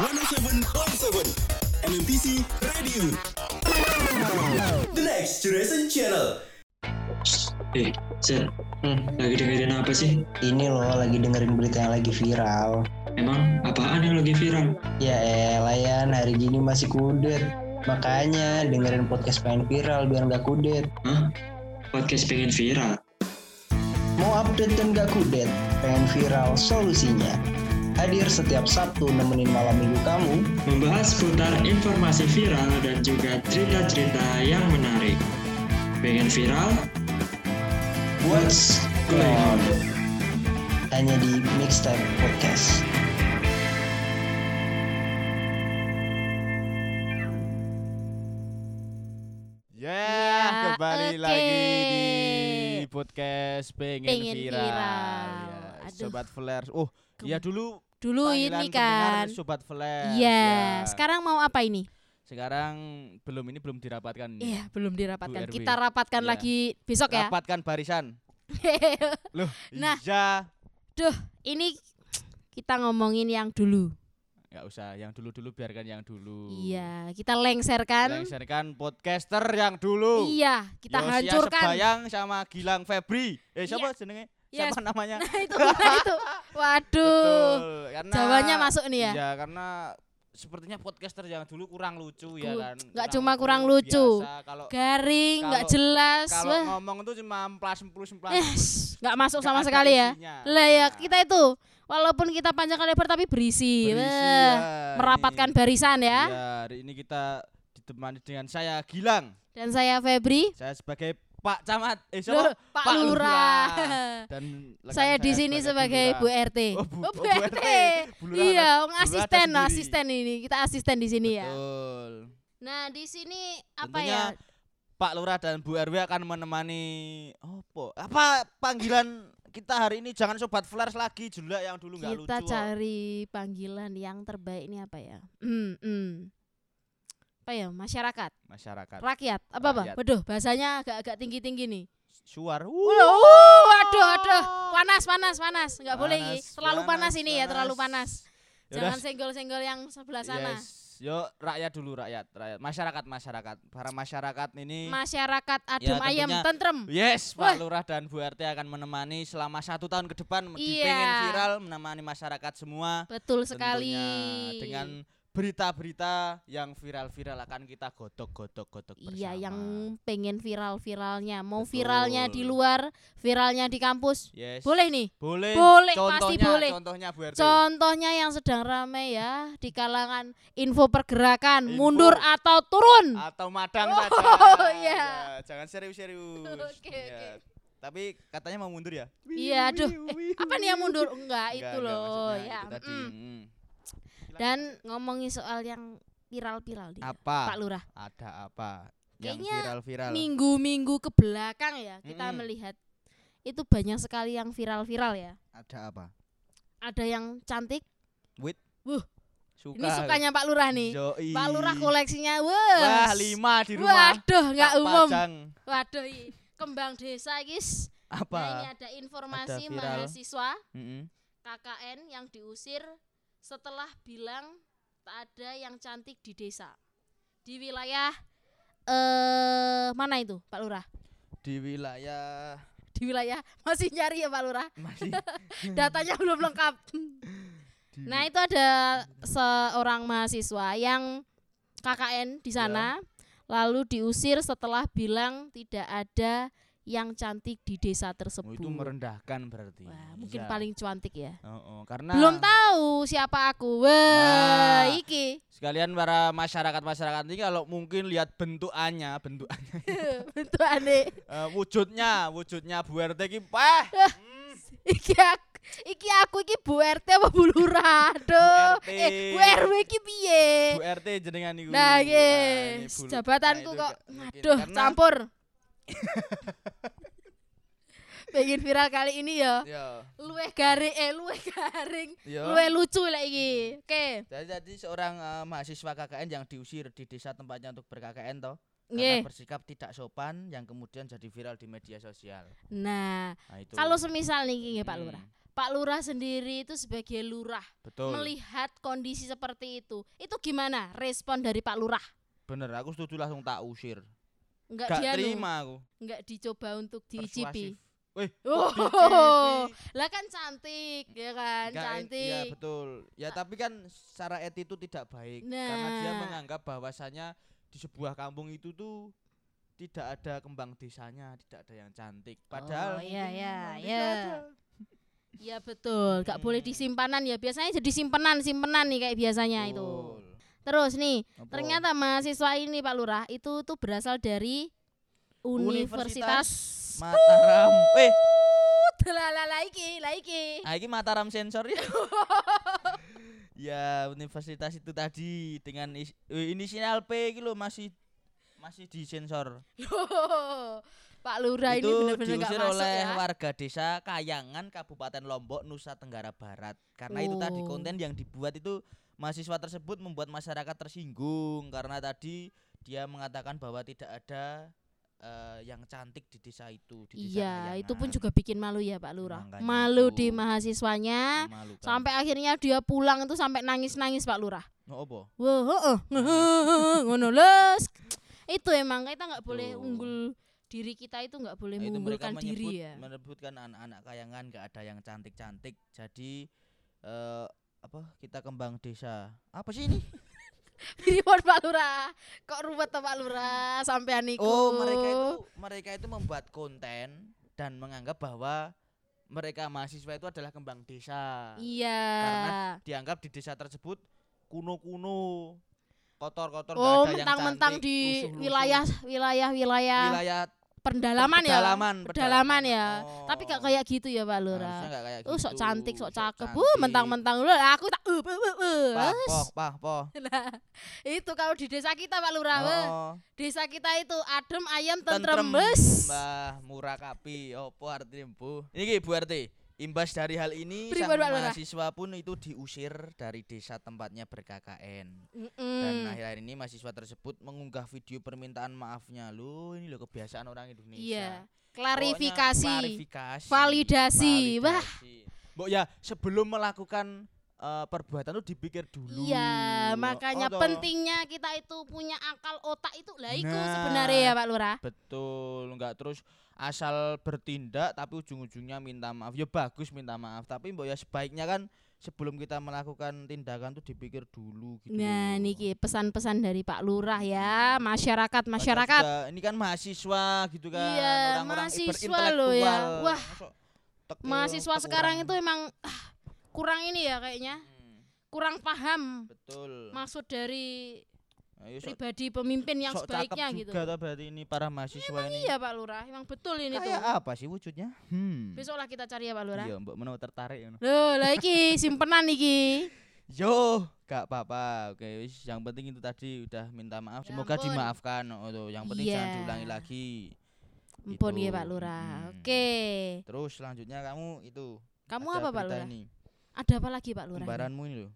107.7 MMTC Radio The Next Generation Channel Eh, Zen, hmm, lagi dengerin apa sih? Ini loh lagi dengerin berita yang lagi viral. Emang apaan yang lagi viral? Ya elah Yan, hari gini masih kudet. Makanya dengerin podcast pengen viral biar nggak kudet. Hah? Podcast pengen viral? Mau update dan nggak kudet? Pengen viral solusinya. Hadir setiap Sabtu nemenin malam minggu kamu. Membahas seputar informasi viral dan juga cerita-cerita yang menarik. Pengen viral? What's going on? Hanya di Mixtape Podcast. Ya, Ya, kembali oke. lagi di podcast pengen, Pengen viral. viral. Ya. Sobat Flair. Oh, ya dulu Dulu panggilan ini kan. Sobat Flair. Iya, Ya. sekarang mau apa ini? Sekarang belum ini belum dirapatkan. Iya, belum dirapatkan. Bu RW. Kita rapatkan Iya. lagi besok ya. Rapatkan barisan. Loh, Nah. iya. Duh, ini kita ngomongin yang dulu. Nggak usah, yang dulu-dulu biarkan yang dulu. Iya, kita lengserkan. Lengserkan podcaster yang dulu. Iya, kita Yosia hancurkan. Sebayang sama Gilang Febri. Eh, siapa jenenge? Yes. Siapa namanya? Nah, itu, nah, itu. Waduh. Betul, karena Jawanya masuk nih ya. Iya, karena sepertinya podcaster yang dulu kurang lucu ya kan. nggak cuma kurang lucu. biasa. Kalau Garing, nggak jelas. kalau Wah. ngomong itu cuma emplas emplas emplas. Eh, nggak masuk sama sekali ya. Lah ya, kita itu walaupun kita panjang lebar tapi berisi. berisi Wah, ya, merapatkan ini. barisan ya. Iya, hari ini kita ditemani dengan saya Gilang. Dan saya Febri. Saya sebagai Pak Camat. Eh, Loh, siapa? Pak, Pak Lurah. Dan saya di sini sebagai Bu. RT. Oh, Bu- Oh, oh, Bu Bu RT. RT. Bu Iya, Lurah ada asisten, asisten ini. Kita asisten di sini ya. Betul. Nah, di sini apa Tentunya ya? Pak Lurah dan Bu RW akan menemani opo? Apa panggilan kita hari ini jangan sobat flash lagi juga yang dulu nggak lucu. Kita cari panggilan yang terbaik ini apa ya? Hmm, hmm. Apa ya? Masyarakat, masyarakat. rakyat, apa apa? Waduh, bahasanya agak-agak tinggi-tinggi nih. Suar. Waduh, uh, waduh, waduh, panas, panas, panas. Nggak boleh ini. Panas, Terlalu panas, panas, ini ya, terlalu panas. panas. Yaudah, Jangan senggol-senggol yang sebelah sana. Yes. Yo rakyat dulu rakyat, rakyat. Masyarakat, masyarakat. Para masyarakat ini Masyarakat adem Ya, ayam tentrem. Yes, Wah. Pak Lurah dan Bu RT akan menemani selama satu tahun ke depan Iya. pengen viral menemani masyarakat semua Betul sekali. dengan berita-berita yang viral-viral akan kita godok-godok-godok bersama. Iya, yang pengen viral-viralnya, mau Betul. viralnya di luar, viralnya di kampus. yes. Boleh nih. Boleh. Boleh, contohnya, pasti boleh. Contohnya Bu RT. Contohnya yang sedang ramai ya di kalangan info pergerakan, Info. mundur atau turun. atau madang Oh, saja. iya. Ya, jangan serius-serius. Oke, Ya. Tapi katanya mau mundur ya? Iya, aduh. Apa nih yang mundur? Enggak, itu Enggak, enggak, loh maksudnya ya. itu tadi. mm. Mm. Dan ngomongin soal yang viral-viral nih. Apa? Pak Lurah. Ada apa? Yang Kayaknya viral-viral. Minggu-minggu ke belakang ya kita Mm-mm. melihat itu banyak sekali yang viral-viral ya. Ada apa? Ada yang cantik. Suka. Ini sukanya Pak Lurah nih. Yoi. Pak Lurah koleksinya wah. Wah, lima di rumah. Waduh, nggak umum. pajang. Waduh, i. kembang desa guys. Apa? Nah, ini ada informasi Ada viral. mahasiswa Mm-mm. KKN yang diusir setelah bilang tak ada yang cantik di desa. Di wilayah eh mana itu, Pak Lurah? Di wilayah Di wilayah masih nyari ya Pak Lurah. masih Datanya belum lengkap. di- Nah, itu ada seorang mahasiswa yang KKN di sana lalu diusir setelah bilang tidak ada yang cantik di desa Oh, tersebut. itu merendahkan berarti. Wah, mungkin Iya. paling cantik ya. Oh, oh, karena Belum tahu siapa aku. Wah, Nah. iki. sekalian para masyarakat-masyarakat ini kalau mungkin lihat bentukannya, bentukannya Bentuk aneh. eh, wujudnya, wujudnya Bu RT iki. Hmm, Iki aku, iki aku iki Bu RT apa Bu Lurah? Aduh. RT. Eh, Bu RW iki piye? Bu RT jenengan niku. Nah, Bu- jabatanku nah, kok aduh campur. Pengen viral kali ini ya. Ya, Luweh garing eh luweh garing. ya. Luweh lucu lah iki. Oke. Jadi, jadi seorang eh, mahasiswa KKN yang diusir di desa tempatnya untuk ber-KKN toh karena bersikap tidak sopan yang kemudian jadi viral di media sosial. Nah, Nah, itu. kalau semisal nih nggih Pak Hmm. Lurah. Pak Lurah sendiri itu sebagai lurah Betul. melihat kondisi seperti itu. Itu gimana respon dari Pak Lurah? Bener, aku setuju langsung tak usir. Enggak Gak dia terima aku. enggak dicoba untuk diicipi. Persuasif. Wih, Oh, lah kan cantik ya kan, Nggak, Iya cantik. betul. Ya tapi kan secara etis itu tidak baik karena dia Nah. menganggap bahwasanya di sebuah kampung itu tuh tidak ada kembang desanya, tidak ada yang cantik. Padahal Oh, iya, iya, iya. tidak ada. Ya betul, gak boleh Hmm. disimpanan ya. Biasanya jadi simpanan, simpanan nih kayak biasanya itu. Terus nih, Apa? ternyata mahasiswa ini Pak Lurah itu tuh berasal dari Universitas, Mataram. Eh, lah lah lah iki, lah iki. ah, Mataram sensor ya. ya, universitas itu tadi dengan is- eh, inisial P gitu masih masih disensor. Loh, Pak Lurah ini benar-benar gak diusir masuk oleh ya. warga desa Kayangan Kabupaten Lombok Nusa Tenggara Barat karena itu tadi Oh. konten yang dibuat itu mahasiswa tersebut membuat masyarakat tersinggung karena tadi dia mengatakan bahwa tidak ada eh, yang cantik di desa itu di desa Iya, itu pun Kayangan. juga bikin malu ya Pak Lurah. Makanya Malu itu. di mahasiswanya. Memalukan. Sampai akhirnya dia pulang itu sampai nangis-nangis Pak Lurah. oh, apa? Wah, heeh, ngono les. Itu emang kita nggak boleh Tuh. unggul diri kita itu nggak boleh Nah, mengunggulkan menyebut diri ya. menyebutkan anak-anak Kayangan gak ada yang cantik-cantik jadi eh, apa kita kembang desa apa sih ini Pripun Pak Lurah? Kok ruwet Pak Lurah sampean niku? Oh, mereka itu mereka itu membuat konten dan menganggap bahwa mereka mahasiswa itu adalah kembang desa. Iya. Karena Dianggap di desa tersebut kuno-kuno, kotor-kotor Oh, mentang-mentang di wilayah wilayah wilayah wilayah pendalaman ya. Pedalaman ya. Oh. Tapi gak kayak gitu ya Pak nggak kayak Oh, sok gitu, cantik, sok cakep. Uh, cantik. mentang-mentang lu aku tak uh, uh, uh, uh. Pah, pah, poh. Nah, itu kalau di desa kita Pak Lurah, weh. Oh, desa kita itu adem ayam tentrem, tentrem bes. Mbah murah kapi. Opo artinya, Bu? Ini Bu RT. Imbas dari hal ini, sang mahasiswa pun itu diusir dari desa tempatnya ber-KKN. Dan Mm-mm. akhir-akhir ini mahasiswa tersebut mengunggah video permintaan maafnya. Lu ini lo kebiasaan orang Indonesia. Iya. Pokoknya Klarifikasi. klarifikasi, Validasi. Wah. validasi. Mbok ya sebelum melakukan eh, perbuatan itu dipikir dulu. Iya, makanya Oh, toh. pentingnya kita itu punya akal otak itu lah iku Nah. sebenarnya ya Pak Lurah. Betul, enggak terus asal bertindak tapi ujung-ujungnya minta maaf. Ya bagus minta maaf, tapi mbok ya sebaiknya kan sebelum kita melakukan tindakan tuh dipikir dulu gitu. Nah, niki pesan-pesan dari Pak Lurah ya, masyarakat Padahal masyarakat. juga ini kan mahasiswa gitu kan, Iya, orang-orang mahasiswa loh ya. Wah, Masuk Mahasiswa sekarang itu emang ah, kurang ini ya kayaknya, Hmm, kurang paham betul. maksud dari Ayo, sok, pribadi pemimpin yang sok sebaiknya cakep gitu. juga berarti ini para mahasiswa ini. Iya Pak Lurah, emang betul ini Kayak tuh. apa sih wujudnya? Hmm. Besoklah kita cari ya Pak Lurah. Iya, mbok menawa tertarik ya. Loh, lah iki simpenan iki. Yo, gak apa-apa. Oke, wis yang penting itu tadi udah minta maaf. Ya Semoga ampun. dimaafkan. Oh, tuh. yang penting jangan Iya. diulangi lagi. Ampun Gitu. ya Pak Lurah. Mm-mm. Oke. Terus selanjutnya kamu itu. Kamu ada apa Pak Lurah? Ini. Ada apa lagi Pak Lurah? Kembaranmu ini loh.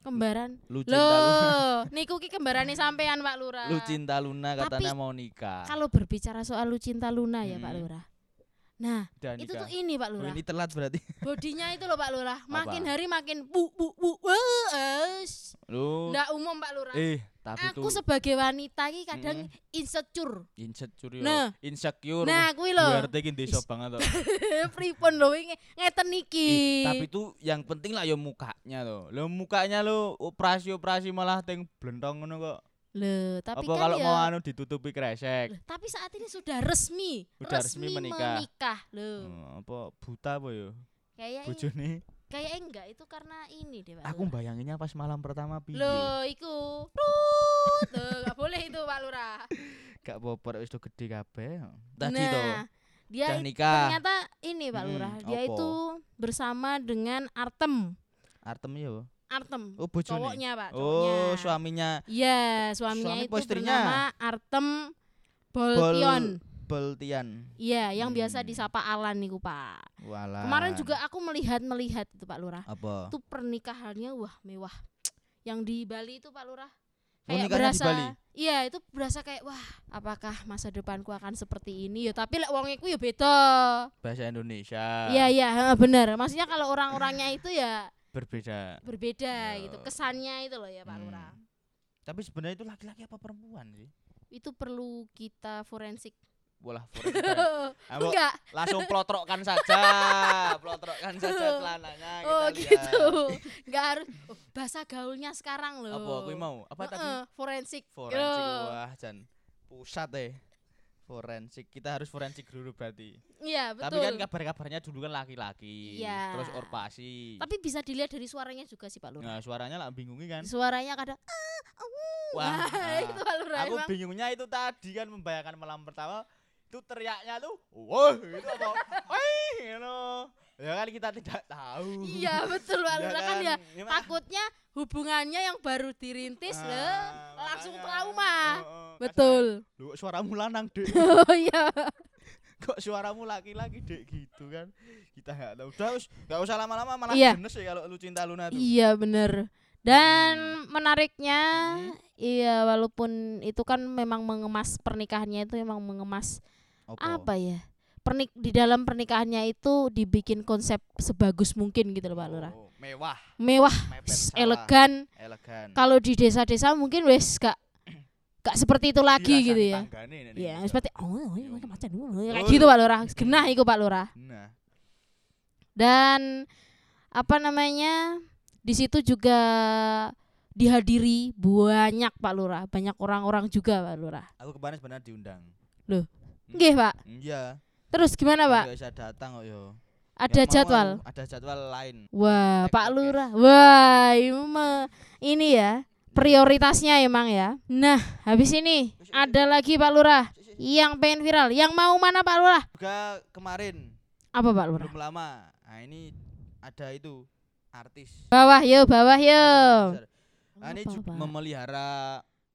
Kembaran. Lu cinta Luna. Loh, niku ki kembarane sampean Pak Lurah. Lu cinta Luna Tapi katanya mau nikah. Kalau berbicara soal Lucinta Luna ya Pak Hmm. Lurah. Nah, Udah itu nikah. tuh ini Pak Oh, Lurah. ini telat berarti. Bodinya itu loh Pak Lurah, makin Apa? hari makin bu bu bu. Wes. Lu Nggak umum Pak Lurah. eh tapi Aku tuh sebagai wanita ki kadang Mm. insecure. insecure yo. Nah. insecure. Nah, kuwi lho. Berarti ki desa banget toh. Pripun lho iki ngeten iki. Tapi tuh yang penting lah ya mukanya loh. Lo mukanya lo operasi-operasi malah teng blentong ngono kok. Loh, tapi Apa kan kalau ya mau anu ditutupi kresek? Loh, tapi saat ini sudah resmi, Udah resmi menikah. menikah. Loh, Hmm, apa buta apa ya? kayak Bojone. Kayak enggak itu karena ini deh Pak. Aku Lurah. bayanginnya pas malam pertama piye. Loh, iku. Tut. Loh, nggak boleh itu Pak Lurah. Gak popor wis tuh gede kabeh. Tadi nah, toh dia nikah. ternyata ini Pak Mm-mm, Lurah, dia apa? itu bersama dengan Artem. Artem yo. Artem. Oh bojone. Cowoknya, Pak, Oh, cowoknya. suaminya Iya, suaminya Suami itu apa istrinya? bernama Artem Boltion. Beltian. Iya, yang biasa Hmm. disapa Alan niku, Pak. Walah. Kemarin juga aku melihat-melihat itu Pak Lurah. apa? Itu pernikahannya wah mewah. Yang di Bali itu Pak Lurah. kayak nikahnya di berasa Bali? iya itu berasa kayak wah apakah masa depanku akan seperti ini ya tapi lek wong iku ya beda bahasa Indonesia iya iya bener maksudnya kalau orang-orangnya itu ya berbeda berbeda Ya. gitu kesannya itu loh ya Pak Hmm. Lurah tapi sebenarnya itu laki-laki apa perempuan sih itu perlu kita forensik forensik kan. Ambo enggak. langsung plotrokkan saja plotrokkan saja celananya kita oh gitu. Enggak harus oh, bahasa gaulnya sekarang loh. Apa aku mau? Apa tadi? Forensik. Forensik wah jan pusat deh forensik kita harus forensik dulu berarti. Iya betul. tapi kan kabar-kabarnya dulu kan laki-laki Iya. terus orpasi tapi bisa dilihat dari suaranya juga sih Pak Lurah nah suaranya lah bingungi kan? Suaranya kadang ah, uh, Wah, nah, itu Pak Lurah aku emang. bingungnya itu tadi kan membayangkan malam pertama itu teriaknya tuh wah gitu apa wih gitu. Ya kan kita tidak tahu. Iya betul Pak Ya Lurah kan ya Gimana? takutnya hubungannya yang baru dirintis Ah, loh langsung trauma. Heeh, betul. kasarnya, "Lu, suaramu lanang dek oh iya. Kok suaramu laki-laki dek gitu kan. Kita nggak tahu. Udah us nggak usah lama-lama malah Iya. genes ya kalau lu cinta Luna tuh. Iya bener. Dan menariknya Hmm. iya walaupun itu kan memang mengemas pernikahannya itu memang mengemas apa ya pernik di dalam pernikahannya itu dibikin konsep sebagus mungkin gitu loh Pak Lurah Oh, mewah mewah mepet elegan elegan kalau di desa-desa mungkin wes gak gak seperti itu lagi gitu ya Iya, Indonesia. seperti oh, oh, iya, macam dulu kayak Oh. gitu Pak Lurah. Genah iku Pak Lurah. nah Dan apa namanya? Di situ juga dihadiri banyak Pak Lurah, banyak orang-orang juga Pak Lurah. aku kemarin sebenarnya diundang Loh. Nggih, Pak. iya Terus gimana, Pak? nggak bisa datang kok yo Ada Yang mau jadwal. ada jadwal lain Wah, Naik Pak. Lurah. Wah, ini, ya prioritasnya emang ya. Nah, habis ini ada lagi Pak Lurah yang pengen viral. Yang mau mana Pak Lurah? juga kemarin Apa Pak Lurah? belum lama nah ini ada itu artis Bawah yo, bawah yo. besar. Nah, ini Apa, juga memelihara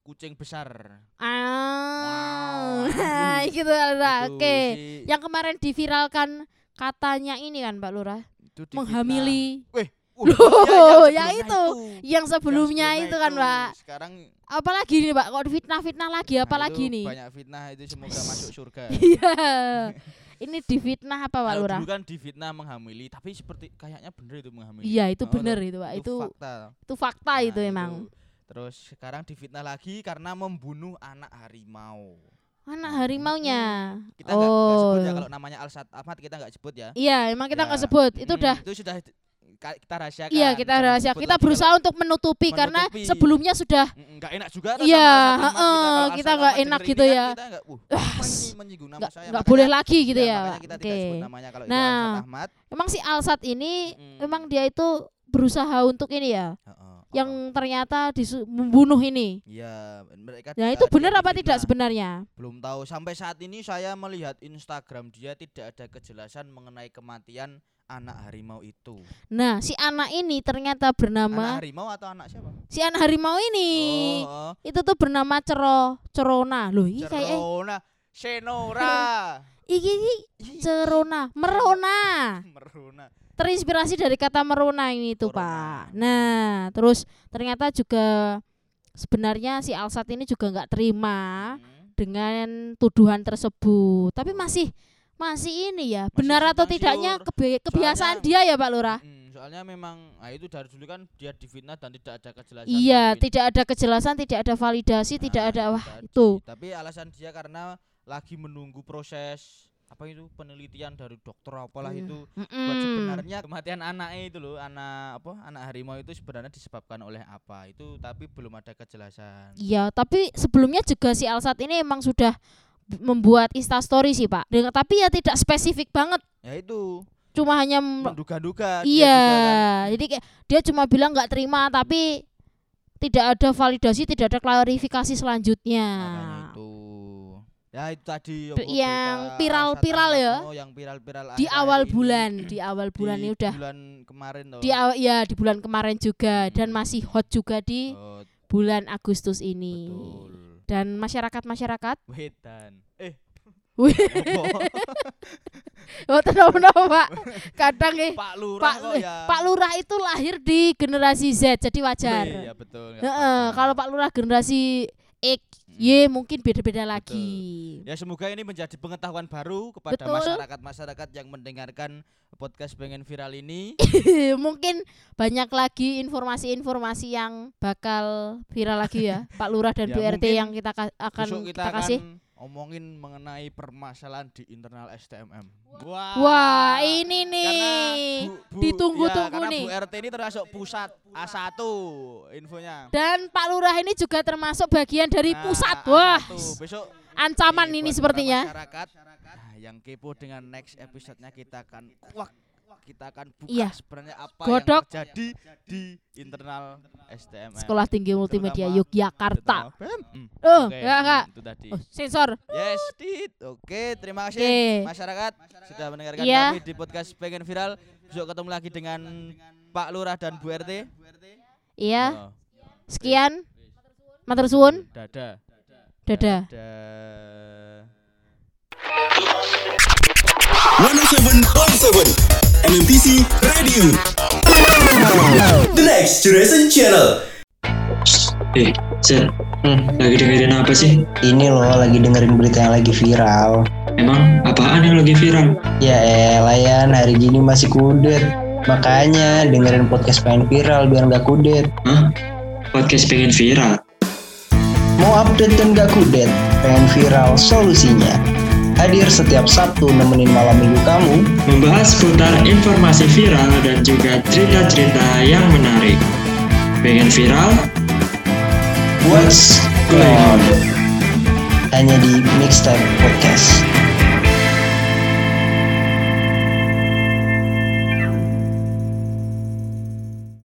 kucing besar Ah, Wow. gitu. Itu Oke. si- Yang kemarin diviralkan katanya ini kan Pak Lurah, itu menghamili. Weh, uh, Loh, iya, yang sebelumnya itu. Yang sebelumnya Yang itu kan, itu. Pak. sekarang Apalagi nih, Pak? Kok fitnah-fitnah lagi nah, apalagi itu nih? banyak fitnah itu semoga masuk surga Iya. Ini difitnah apa Pak Lurah? dulu kan difitnah menghamili tapi seperti kayaknya bener itu menghamili Iya, itu Oh, bener itu, Pak. itu, Itu fakta itu fakta Nah, itu emang. Terus sekarang difitnah lagi karena membunuh anak harimau Anak harimaunya. kita nggak oh. sebut ya kalau namanya Alsat Ahmad kita nggak sebut ya Iya, emang kita Ya. nggak sebut. Itu Mm, udah itu sudah kita rahasiakan Iya, kita rahasia. Kita berusaha untuk menutupi, karena Menutupi. sebelumnya sudah Mm, nggak enak juga Iya, heeh, kita Alsat nggak Ahmad enak gitu ya. kita nggak, uh, menyinggung nama saya boleh lagi gitu ya. makanya kita Oke. tidak sebut namanya kalau itu Nah, Alsat Ahmad Emang si Alsat ini memang dia itu berusaha untuk ini ya, Heeh, yang ternyata membunuh ini. Iya, mereka eh, itu benar apa tidak sebenarnya? Belum tahu. Sampai saat ini saya melihat Instagram dia tidak ada kejelasan mengenai kematian anak harimau itu. Nah, si anak ini ternyata Anak bernama harimau atau anak siapa? si anak harimau ini. Oh. Itu tuh bernama Cero Cerona. Loh, ini kayak eh, Cerona, Senora, iki Cerona, Merona. Meruna. Terinspirasi dari kata Merona ini tuh. Pak. Nah, terus ternyata juga sebenarnya si Alsat ini juga nggak terima Hmm. dengan tuduhan tersebut. Tapi masih masih ini ya, Masih benar atau tidaknya kebiasaan Soalnya- dia ya, Pak Lurah? Soalnya memang nah itu dari dulu kan dia difitnah dan tidak ada kejelasan. Iya, mungkin. tidak ada kejelasan, tidak ada validasi, Nah, tidak ada wah tadi. itu. Tapi alasan dia karena lagi menunggu proses apa itu penelitian dari dokter apalah Iya. itu buat Mm-mm. sebenarnya kematian anaknya itu loh anak apa anak harimau itu sebenarnya disebabkan oleh apa itu tapi belum ada kejelasan Iya, tapi sebelumnya juga si Alsat ini emang sudah membuat instastory sih, Pak. Dengan tapi ya tidak spesifik banget, ya itu cuma hanya menduga-duga iya. kan. Jadi kayak dia cuma bilang nggak terima tapi tidak ada validasi, tidak ada klarifikasi selanjutnya. Makanya itu ya itu tadi yang berita viral-viral ya. Oh, yang viral-viral Di awal ini. bulan, di awal bulan Di ini udah bulan kemarin di aw- ya di bulan kemarin juga dan Hmm. masih hot juga di Oh, bulan Agustus ini. betul Dan masyarakat-masyarakat wedan eh Wih. Oh, kenapa Pak? Kadang eh Pak Lurah Pak kok eh, ya. Pak Lurah itu lahir di generasi Z, jadi wajar. Iya betul. Heeh, kalau Pak Lurah generasi X, Y mungkin beda-beda lagi. Ya semoga ini menjadi pengetahuan baru kepada masyarakat-masyarakat yang mendengarkan podcast pengen viral ini. mungkin banyak lagi informasi-informasi yang bakal viral lagi ya, Pak Lurah dan Ya, Bu RT mungkin yang kita ka- akan kita, kita, kasih. akan omongin mengenai permasalahan di internal STMM. Wah. Wah, ini Karena nih Bu- Bu- ditunggu-tunggu ya, nih. Bu RT ini termasuk pusat A1 infonya. Dan Pak Lurah ini juga termasuk bagian dari Nah, pusat. A1. Wah, besok ancaman ini sepertinya. Masyarakat nah, yang kepo dengan next episode-nya kita akan kuak kita akan buka Iya. sebenarnya apa Godok. yang terjadi di internal STM. Sekolah Tinggi Multimedia Terutama- Yogyakarta. Hmm. Oh, Oke, ya Kak. hmm, Itu tadi. Oh, sensor. Yes. Oke, terima kasih Oke. masyarakat sudah mendengarkan Iya. kami di podcast Pengen Viral. Besok ketemu lagi dengan Pak Lurah dan Bu RT. Iya, Oh, sekian. Matur suwun. Dadah. Dadah. Dadah. 107.7 MMTC Radio The Next Generation Channel Eh, Zen, Hmm, lagi dengerin apa sih? ini loh lagi dengerin berita yang lagi viral. Emang apaan yang lagi viral? Ya elah Yan, hari gini masih kudet. Makanya dengerin podcast pengen viral biar nggak kudet. Hah? Podcast pengen viral? Mau update dan nggak kudet? Pengen viral solusinya. Hadir setiap Sabtu nemenin malam minggu kamu. Membahas seputar informasi viral dan juga cerita-cerita yang menarik. Pengen viral? What's going on? Hanya di Mixtape Podcast.